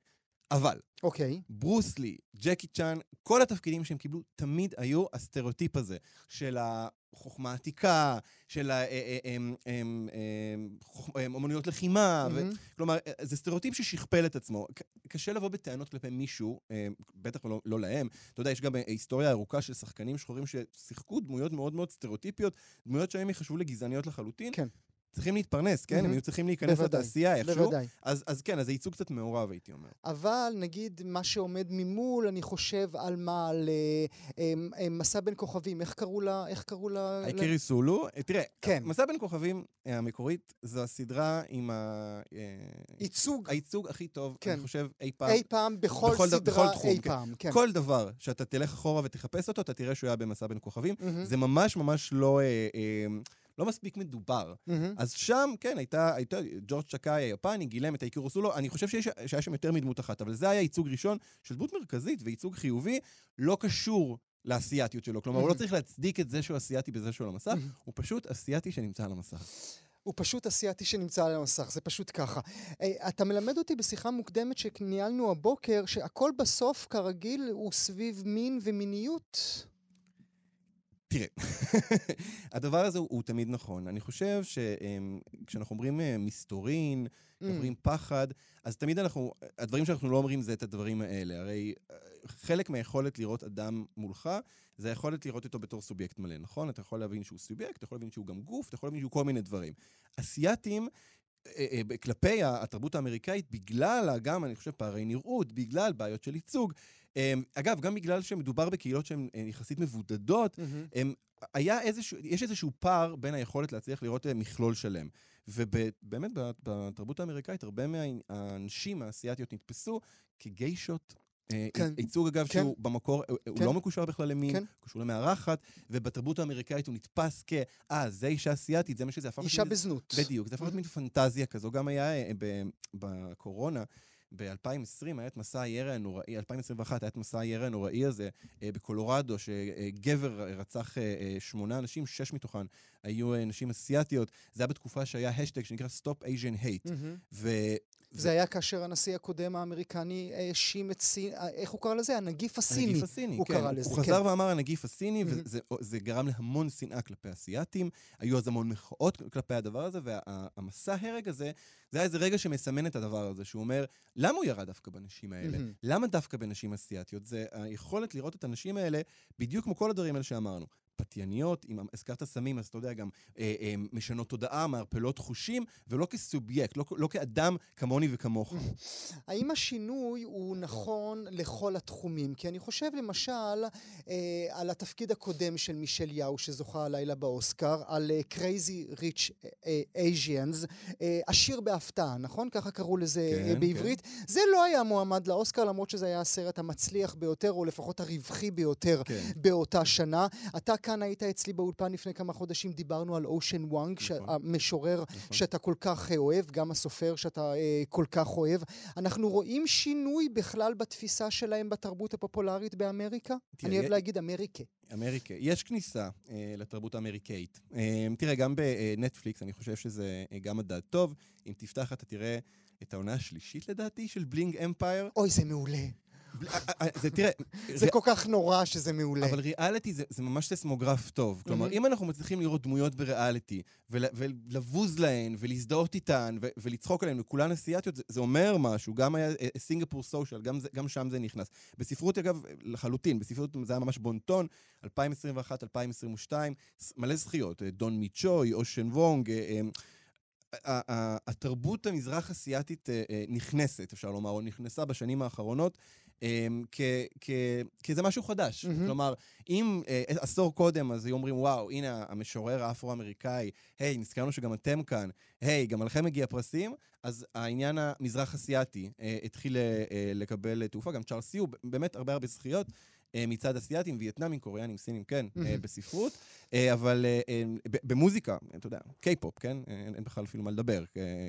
אבל, אוקיי. ברוס לי, ג'קי צ'אן, כל התפקידים שהם קיבלו תמיד היו הסטריאוטיפ הזה של החוכמה העתיקה, של האומנויות לחימה, ו- mm-hmm. כלומר, אה, זה סטריאוטיפ ששכפל את עצמו. קשה לבוא בטענות כלפי מישהו, אה, בטח לא, לא להם. אתה יודע, יש גם אה, היסטוריה ארוכה של שחקנים שחורים ששיחקו דמויות מאוד מאוד סטריאוטיפיות, דמויות שהיום יחשבו לגזעניות לחלוטין. כן. צריכים להתפרנס, כן? הם מהמם. היו צריכים להיכנס בוודאי, לתעשייה איכשהו. בוודאי. אז אז כן, אז זה ייצוג קצת מעורב, הייתי אומר. אבל נגיד מה שעומד ממול, אני חושב על מה, על אה, אה, מסע בין כוכבים, איך קראו לה, איך קראו לה? היקירי סולו, אה, תראה, כן. מסע בין כוכבים אה, המקורית, זו הסדרה עם ה... אה, ייצוג הייצוג הכי טוב, כן. אני חושב, אי פעם. אי פעם, בכל בכל סדרה בכל תחום, אי כן. פעם, כן. כל דבר שאתה תלך אחורה ותחפש אותו, אתה תראה שהוא היה במסע בין כוכבים. מהמם, זה ממש ממש לא... אה, אה, לא מספיק מדובר. מהמם. אז שם, כן, הייתה, הייתה ג'ורג' צ'קאי היפני, גילם את האיקירו סולו, אני חושב שיש, שהיה שם יותר מדמות אחת, אבל זה היה ייצוג ראשון של דמות מרכזית וייצוג חיובי, לא קשור לאסייתיות שלו. כלומר, הוא לא צריך להצדיק את זה שהוא אסייתי בזה שהוא על המסך, הוא פשוט אסייתי שנמצא על המסך. הוא פשוט אסייתי שנמצא על המסך, זה פשוט ככה. אה, אתה מלמד אותי בשיחה מוקדמת שניהלנו הבוקר, שהכל בסוף, כרגיל, הוא סביב מין ומיניות. תראה, הדבר הזה הוא, הוא תמיד נכון. אני חושב שכשאנחנו אומרים אה, מסתורין, Mm. אומרים פחד, אז תמיד אנחנו, הדברים שאנחנו לא אומרים זה את הדברים האלה. הרי אה, חלק מהיכולת לראות אדם מולך, זה היכולת לראות אותו בתור סובייקט מלא, נכון? אתה יכול להבין שהוא סובייקט, אתה יכול להבין שהוא גם גוף, אתה יכול להבין שהוא כל מיני דברים. אסייתים, אה, כלפי התרבות האמריקאית, בגלל גם, אני חושב, פערי נראות, בגלל בעיות של ייצוג. אה, אגב, גם בגלל שמדובר בקהילות שהן אה, יחסית מבודדות. הם, היה איזשהו, יש איזשהו פער בין היכולת להצליח לראות אה, מכלול שלם. ובאמת, בתרבות האמריקאית, הרבה מהאנשים האסייתיות נתפסו כגיישות. אה, כן. ייצוג, אגב, כן. שהוא במקור, הוא- הוא כן. לא מקושר בכלל למין, כן. הוא קשור למארחת, ובתרבות האמריקאית הוא נתפס כ, אה, זה אישה אסיאתית, זה מה שזה הפך אישה מין- בזנות. בדיוק, זה הפך להיות מין פנטזיה כזו. גם היה בקורונה, ב-2020 היה את מסע הירי הנוראי, 2021 היה את מסע הירי הנוראי הזה אה, בקולורדו, שגבר רצח אה, אה, שמונה אנשים, שש מתוכן היו אה, נשים אסיאתיות. זה היה בתקופה שהיה השטג שנקרא Stop Asian Hate. מהמם. זה היה כאשר הנשיא הקודם האמריקני האשים את סין, איך הוא קרא לזה? הנגיף הסיני. הנגיף הסיני, הוא כן. קרא לזה, הוא כן. חזר ואמר הנגיף הסיני, מהמם. וזה זה גרם להמון שנאה כלפי אסייתים. היו אז המון מחאות כלפי הדבר הזה, והמסע הרג הזה, זה היה איזה רגע שמסמן את הדבר הזה, שהוא אומר, למה הוא ירד דווקא בנשים האלה? מהמם. למה דווקא בנשים אסייתיות? זה היכולת לראות את הנשים האלה, בדיוק כמו כל הדברים האלה שאמרנו. פתייניות, אם הזכרת סמים, אז אתה יודע, גם אה, אה, משנות תודעה, מערפלות חושים, ולא כסובייקט, לא, לא כאדם כמוני וכמוך. האם השינוי הוא נכון לכל התחומים? כי אני חושב למשל אה, על התפקיד הקודם של מישל יאו שזוכה הלילה באוסקר, על אה, Crazy Rich אה, Asians, אה, עשיר בהפתעה, נכון? ככה קראו לזה כן, אה, בעברית. זה לא היה מועמד לאוסקר, למרות שזה היה הסרט המצליח ביותר, או לפחות הרווחי ביותר כן. באותה שנה. אתה כאן היית אצלי באולפן לפני כמה חודשים, דיברנו על אושן וואנג, נכון. המשורר נכון. שאתה כל כך אה, אוהב, גם הסופר שאתה אה, כל כך אוהב. אנחנו רואים שינוי בכלל בתפיסה שלהם בתרבות הפופולרית באמריקה? תראה, אני אוהב להגיד אמריקה. אמריקה. יש כניסה אה, לתרבות האמריקאית. אה, תראה, גם בנטפליקס, אני חושב שזה אה, גם מדד טוב. אם תפתח, אתה תראה את העונה השלישית, לדעתי, של בלינג אמפייר. אוי, זה מעולה. זה, תראה, זה כל כך נורא שזה מעולה. אבל ריאליטי זה, זה ממש ססמוגרף טוב. כלומר, מהמם. אם אנחנו מצליחים לראות דמויות בריאליטי, ול, ולבוז להן, ולהזדהות איתן, ולצחוק עליהן, וכולן אסיאתיות, זה, אומר משהו. גם היה אה, סינגפור סושיאל, גם, שם זה נכנס. בספרות, אגב, לחלוטין, בספרות זה היה ממש בונטון, 2021, 2022, ס- מלא זכיות. אה, דון מיצ'וי, אושן וונג, אה, התרבות המזרח אסיאתית נכנסת, אפשר לומר, או נכנסה בשנים האחרונות, אה, כ- כ- כאיזה משהו חדש. מהמם. כלומר, אם אה, עשור קודם אז היו אומרים, וואו, הנה המשורר האפרו-אמריקאי, היי, נזכרנו שגם אתם כאן, היי, גם עליכם מגיע פרסים, אז העניין המזרח-אסיאתי אה, התחיל אה, אה, לקבל תעופה, גם צ'ארלס הוא באמת הרבה הרבה זכיות. אה, מצד אסיאתים, וייטנאמים, קוריאנים, סינים, כן, אה. בספרות, אה, אבל במוזיקה, אתה יודע, קיי-פופ, כן? אין בכלל אפילו מה לדבר.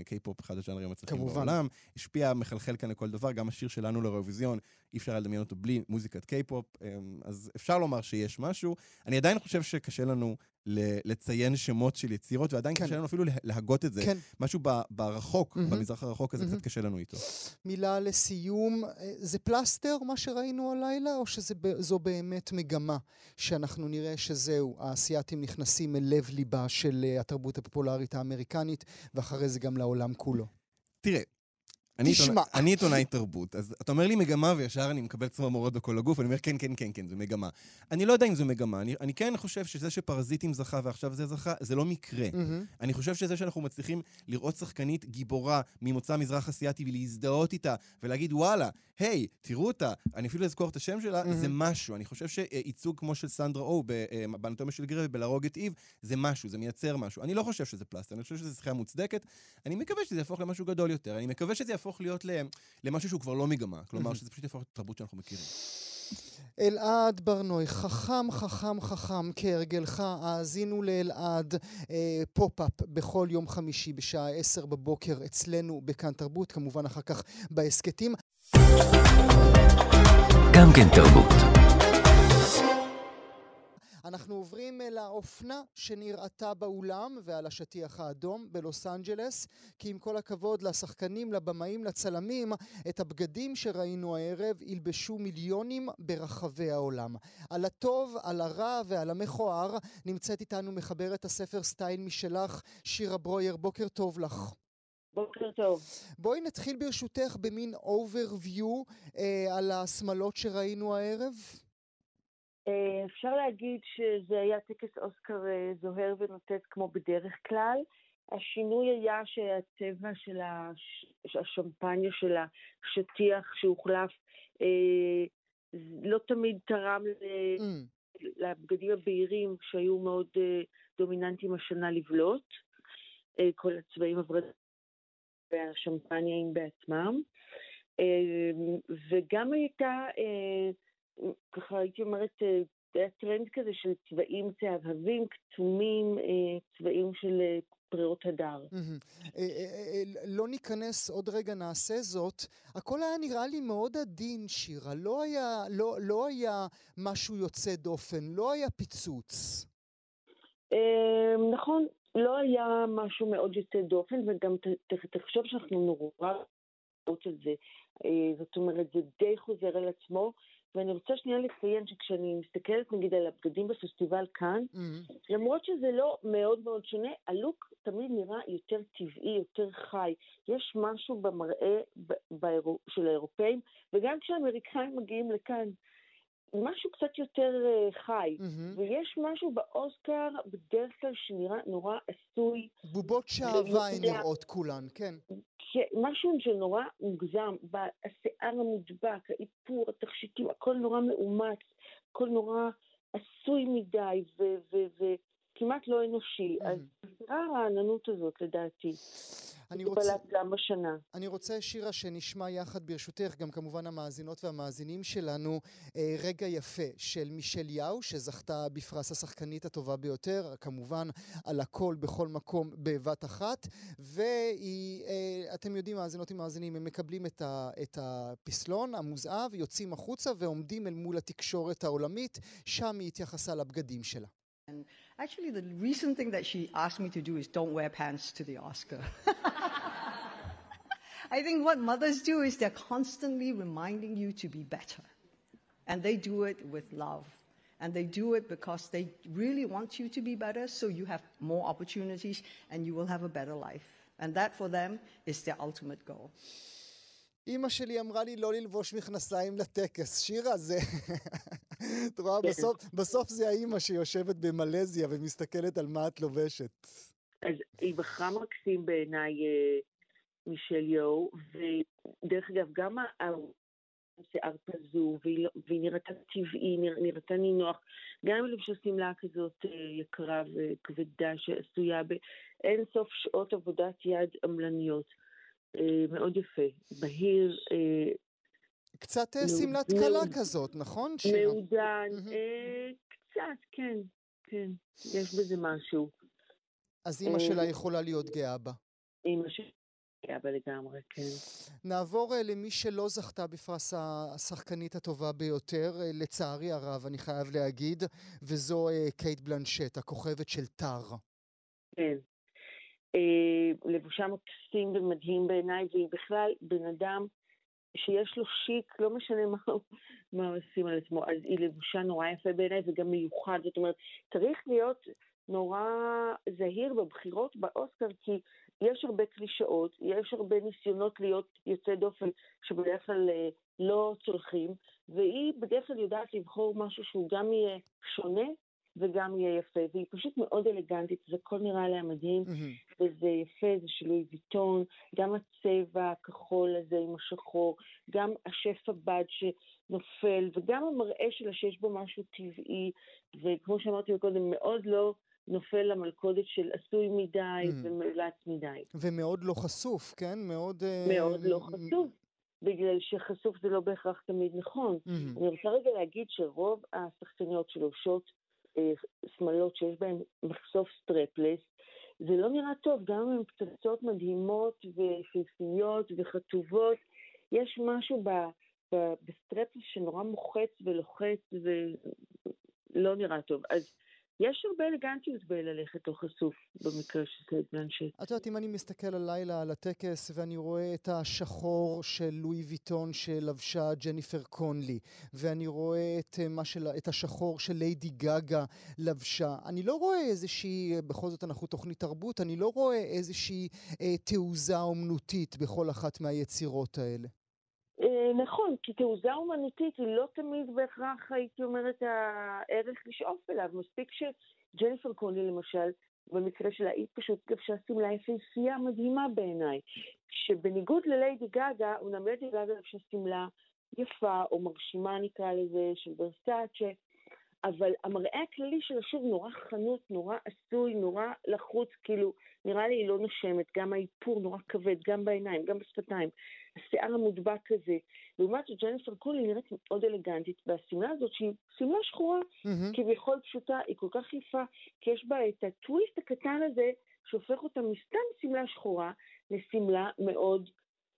קיי-פופ אחד הז'אנרים המצליחים. בעולם, השפיע, מחלחל כאן לכל דבר, גם השיר שלנו לאירוויזיון, אי אפשר היה לדמיין אותו בלי מוזיקת קיי-פופ, אז אפשר לומר שיש משהו. אני עדיין חושב שקשה לנו לציין שמות של יצירות, ועדיין כן. קשה לנו אפילו לה- להגות את זה. כן. משהו ב- ברחוק, מהמם. במזרח הרחוק הזה, מהמם. קצת קשה לנו איתו. מילה לסיום, אה, זה פלסטר מה שראינו הלילה, או שזו באמת מגמה שאנחנו נראה שזהו, האסייתים נכנסים אל לב ליבה של אה, התרבות הפופולרית האמריקנית, ואחרי זה גם לעולם כולו? תראה, תשמע. עיתונאי- אני עיתונאי תרבות, אז אתה אומר לי מגמה וישר אני מקבל צמרמורות בכל הגוף, אני אומר כן, כן, כן, כן, זו מגמה. אני לא יודע אם זו מגמה, אני, אני כן חושב שזה שפרזיטים זכה ועכשיו זה זכה, זה לא מקרה. מהמם. אני חושב שזה שאנחנו מצליחים לראות שחקנית גיבורה ממוצא מזרח אסיאתי ולהזדהות איתה, ולהגיד וואלה, היי, תראו אותה, אני אפילו אזכור את השם שלה, מהמם. זה משהו. אני חושב שייצוג כמו של סנדרה או אה, באנטומיה של גרי ובלהרוג את איב, זה משהו, זה מייצר משהו. אני לא חושב שזה פלסטר, אני חושב שזו זכייה מוצדקת. אני מקווה שזה יהפוך למשהו גדול יותר. אני מקווה שזה יהפוך להיות ל- למשהו שהוא כבר לא מגמה. כלומר, שזה פשוט יהפוך לתרבות שאנחנו מכירים. אלעד ברנוי, חכם, חכם, חכם, כהרגלך, האזינו לאלעד אה, פופ-אפ בכל יום חמישי בשעה עשר בבוקר אצלנו בכאן תרבות, כמובן אחר כך בהסכתים. גם כן תרבות. אנחנו עוברים אל האופנה שנראתה באולם ועל השטיח האדום בלוס אנג'לס, כי עם כל הכבוד לשחקנים, לבמאים, לצלמים, את הבגדים שראינו הערב ילבשו מיליונים ברחבי העולם. על הטוב, על הרע ועל המכוער נמצאת איתנו מחברת הספר סטייל משלך, שירה ברויר, בוקר טוב לך. בוקר טוב. בואי נתחיל ברשותך במין overview אה, על השמלות שראינו הערב. אה, אפשר להגיד שזה היה טקס אוסקר אה, זוהר ונוטט כמו בדרך כלל. השינוי היה שהצבע של הש... השמפניה של השטיח שהוחלף אה, לא תמיד תרם ל... Mm. לבגדים הבהירים שהיו מאוד אה, דומיננטיים השנה לבלוט. אה, כל הצבעים הוורדים והשמפניים בעצמם. אה, וגם הייתה, אה, ככה הייתי אומרת, אה, היה טרנד כזה של צבעים צהבהבים, כתומים, אה, צבעים של אה, פריאות הדר. לא ניכנס, עוד רגע נעשה זאת. הכל היה נראה לי מאוד עדין, שירה. לא היה, לא, לא היה משהו יוצא דופן, לא היה פיצוץ. נכון, לא היה משהו מאוד יוצא דופן, וגם תחשוב שאנחנו נורא על זה. זאת אומרת, זה די חוזר על עצמו, ואני רוצה שנייה לציין שכשאני מסתכלת נגיד על הבגדים בפסטיבל כאן, מהמם. למרות שזה לא מאוד מאוד שונה, הלוק תמיד נראה יותר טבעי, יותר חי. יש משהו במראה ב- באירו- של האירופאים, וגם כשהאמריקאים מגיעים לכאן, משהו קצת יותר אה, חי. מהמם. ויש משהו באוסקר בדרך כלל שנראה נורא עשוי, בובות שעווה הן. נראות כולן, כן. משהו שנורא מוגזם, השיער המודבק, האיפור, התכשיטים, הכל נורא מאומץ, הכל נורא עשוי מדי ו- ו- וכמעט לא אנושי. אז חסרה הרעננות הזאת לדעתי. אני רוצה- גם השנה. אני רוצה, שירה, שנשמע יחד ברשותך, גם כמובן המאזינות והמאזינים שלנו, אה, רגע יפה של מישל יאו, שזכתה בפרס השחקנית הטובה ביותר, כמובן על הכל בכל מקום בבת אחת, ואתם יודעים, מאזינות ומאזינים, הם מקבלים את, ה, את הפסלון המוזהב, יוצאים החוצה ועומדים אל מול התקשורת העולמית, שם היא התייחסה לבגדים שלה. Actually, the recent thing that she asked me to do is don't wear pants to the Oscar. I think what mothers do is they're constantly reminding you to be better. And they do it with love. And they do it because they really want you to be better, so you have more opportunities and you will have a better life. And that for them is their ultimate goal. אימא שלי אמרה לי לא ללבוש מכנסיים לטקס. שירה, זה... את רואה, בסוף, בסוף זה האימא שיושבת במלזיה ומסתכלת על מה את לובשת. אז היא בחרה מקסים בעיניי אה, מישל יו, ודרך אגב, גם השיער פזור, והיא, לא- והיא נראתה טבעי, נרא- נראתה נינוח. גם אם לבשה שמלה כזאת אה, יקרה וכבדה שעשויה באין סוף שעות עבודת יד עמלניות. אה, מאוד יפה, בהיר, קצת אה, שמלת כלה כזאת, נכון? מעודן. אה, קצת, כן, כן, יש בזה משהו. אז אימא אה, שלה יכולה להיות גאה בה. אימא שלי, אבא לגמרי, כן. נעבור למי שלא זכתה בפרס השחקנית הטובה ביותר, לצערי הרב, אני חייב להגיד, וזו קייט בלנשט, הכוכבת של טאר. כן. לבושה מקסים ומדהים בעיניי, והיא בכלל בן אדם שיש לו שיק, לא משנה מה, מה עושים על עצמו, אז היא לבושה נורא יפה בעיניי וגם מיוחד. זאת אומרת, צריך להיות נורא זהיר בבחירות באוסקר, כי יש הרבה קלישאות, יש הרבה ניסיונות להיות יוצא דופן שבדרך כלל אה, לא צולחים, והיא בדרך כלל יודעת לבחור משהו שהוא גם יהיה שונה וגם יהיה יפה, והיא פשוט מאוד אלגנטית, זה הכל נראה עליה מדהים, mm-hmm. וזה יפה, זה שילוי ויטון, גם הצבע הכחול הזה עם השחור, גם השף הבד שנופל, וגם המראה שלה שיש בו משהו טבעי, וכמו שאמרתי קודם, מאוד לא נופל למלכודת של עשוי מדי mm-hmm. ומאולץ מדי. ומאוד לא חשוף, כן? מאוד... אה, מאוד uh... לא חשוף. בגלל שחשוף זה לא בהכרח תמיד נכון. Mm-hmm. אני רוצה רגע להגיד שרוב השחקניות שלובשות שמלות שיש בהן מחשוף strapless, זה לא נראה טוב, גם אם הן פצצות מדהימות ויפהפיות וחטובות, יש משהו ב, ב, ב strapless שנורא מוחץ ולוחץ ולא נראה טוב. אז יש הרבה אלגנטיות בללכת לא חשוף במקרה של קייט בלנשט. את יודעת, אם אני מסתכל הלילה על הטקס ואני רואה את השחור של לואי ויטון שלבשה ג'ניפר קונלי, ואני רואה את, אה, של, את השחור של ליידי גאגה לבשה, אני לא רואה איזושהי, בכל זאת אנחנו תוכנית תרבות, אני לא רואה איזושהי אה, תעוזה אומנותית בכל אחת מהיצירות האלה. נכון, כי תעוזה אומנותית היא לא תמיד בהכרח, הייתי אומרת, הערך לשאוף אליו. מספיק שג'ניפר קוני למשל, במקרה שלה, היא פשוט לבשה שמלה יפהפייה מדהימה בעיניי. שבניגוד לליידי גאגה, אומנם ליידי גאגה לבשה שמלה יפה, או מרשימה נקרא לזה, של ברסאצ'ה, אבל המראה הכללי שלה שוב נורא חנות, נורא עשוי, נורא לחוץ, כאילו, נראה לי היא לא נושמת, גם האיפור נורא כבד, גם בעיניים, גם בשפתיים. השיער המודבק הזה. לעומת זאת, ג'ניפר קולי נראית מאוד אלגנטית, והשמלה הזאת, שהיא שמלה שחורה, mm-hmm. כביכול פשוטה, היא כל כך יפה, כי יש בה את הטוויסט הקטן הזה, שהופך אותה מסתם שמלה שחורה לשמלה מאוד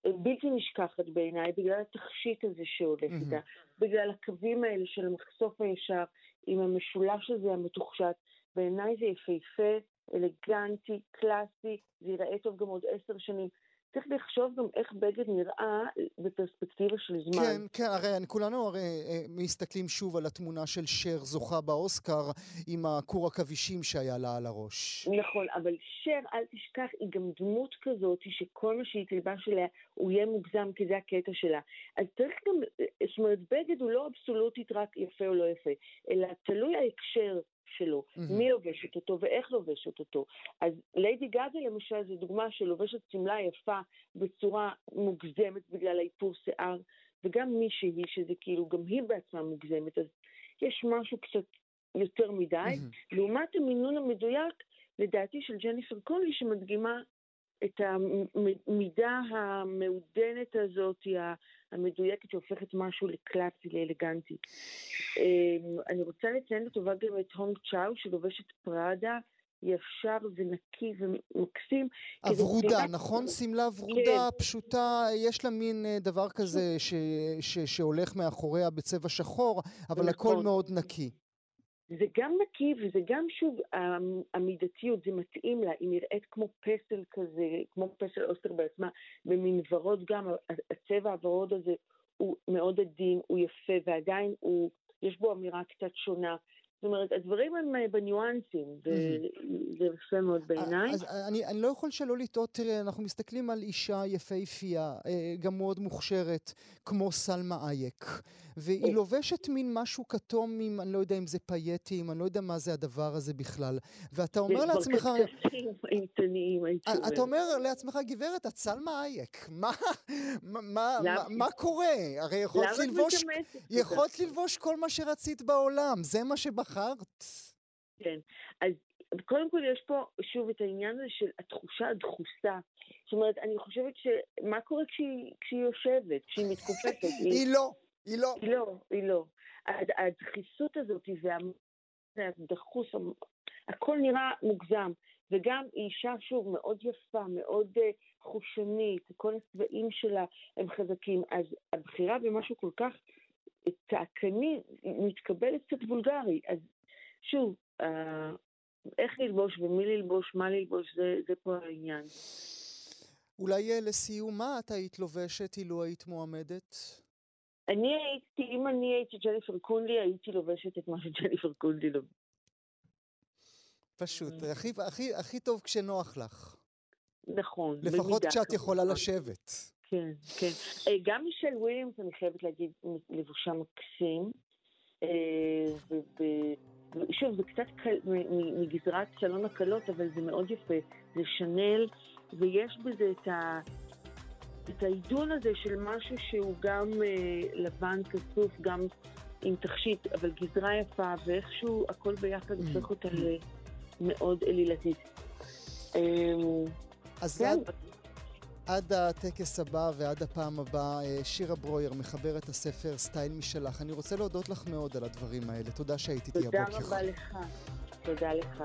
אה, בלתי נשכחת בעיניי, בגלל התכשיט הזה שהולך mm-hmm. איתה, בגלל הקווים האלה של המחשוף הישר, עם המשולש הזה המתוחשט. בעיניי זה יפהפה, אלגנטי, קלאסי, זה ייראה טוב גם עוד עשר שנים. צריך לחשוב גם איך בגד נראה בפרספקטיבה של זמן. כן, כן, הרי כולנו הרי אה, מסתכלים שוב על התמונה של שר זוכה באוסקר עם הכור עכבישים שהיה לה על הראש. נכון, אבל שר, אל תשכח, היא גם דמות כזאת שכל מה שהיא תלבש אליה הוא יהיה מוגזם, כי זה הקטע שלה. אז צריך גם, אה, זאת אומרת, בגד הוא לא אבסולוטית רק יפה או לא יפה, אלא תלוי ההקשר שלו, mm-hmm. מי לובשת אותו ואיך לובשת אותו. אז ליידי גאגה למשל זו דוגמה שלובשת שמלה יפה בצורה מוגזמת בגלל האיפור שיער, וגם מישהי שזה כאילו גם היא בעצמה מוגזמת, אז יש משהו קצת יותר מדי, mm-hmm. לעומת המינון המדויק לדעתי של ג'ניפר קונלי שמדגימה את המידה המעודנת הזאת, המדויקת, שהופכת משהו לקלאסי, לאלגנטי. אמ, אני רוצה לציין לטובה גם את הונג צ'או, שלובשת פראדה. ישר ונקי ומקסים. הוורודה, נכון? שמלה ורודה כן. פשוטה, יש לה מין אה, דבר כזה ש, ש, שהולך מאחוריה בצבע שחור, אבל נכון. הכל מאוד נקי. זה גם נקי וזה גם שוב המידתיות, זה מתאים לה, היא נראית כמו פסל כזה, כמו פסל אוסטר בעצמה, במין ורוד גם, הצבע הוורוד הזה הוא מאוד עדין, הוא יפה ועדיין הוא, יש בו אמירה קצת שונה. זאת אומרת, הדברים הם אה, בניואנסים, וזה יפה מאוד בעיניי. אז אני, אני לא יכול שלא לטעות, תראה, אנחנו מסתכלים על אישה יפהפייה, אה, גם מאוד מוכשרת, כמו סלמה אייק, והיא כן. לובשת מין משהו כתום עם, אני לא יודע אם זה פייטים, אני לא יודע מה זה הדבר הזה בכלל, ואתה אומר לעצמך... אתה אומר לעצמך, גברת, את סלמה אייק, מה, מה, מה, מה קורה? הרי יכולת ללבוש, יכולת ללבוש כל מה שרצית בעולם, זה מה שבחרת. בחרת. כן, אז קודם כל יש פה שוב את העניין הזה של התחושה הדחוסה. זאת אומרת, אני חושבת שמה קורה כשהיא, כשהיא יושבת, כשהיא מתכופפת? היא לא, היא לא. היא לא, היא לא. הדחיסות הזאת והדחוס, הכל נראה מוגזם. וגם היא אישה, שוב, מאוד יפה, מאוד uh, חושנית, כל הצבעים שלה הם חזקים. אז הבחירה במשהו כל כך צעקני מתקבלת קצת וולגרי. אז שוב, אה, איך ללבוש ומי ללבוש, מה ללבוש, זה, זה פה העניין. אולי אה, לסיום, מה את היית לובשת אילו היית מועמדת? אני הייתי, אם אני הייתי ג'ניפר קונלי, הייתי לובשת את מה שג'ניפר קונלי לובשת. פשוט, הכי, הכי, הכי טוב כשנוח לך. נכון. לפחות כשאת יכולה. לשבת. כן, כן. אה, גם מישל וויליאמס, אני חייבת להגיד, לבושה מקסים. אה, וב- ושוב, זה קצת מגזרת סלון הקלות, אבל זה מאוד יפה. זה שנל, ויש בזה את ה... את העידון הזה של משהו שהוא גם אה, לבן כסוף, גם עם תכשיט, אבל גזרה יפה, ואיכשהו הכל ביחד הופך אותה למאוד אלילתית. אה, אז כן, עד, עד הטקס הבא ועד הפעם הבאה, אה, שירה ברויר, מחברת הספר סטייל משלך. אני רוצה להודות לך מאוד על הדברים האלה. תודה שהיית איתי תודה הבוקר. רבה לך. תודה לך.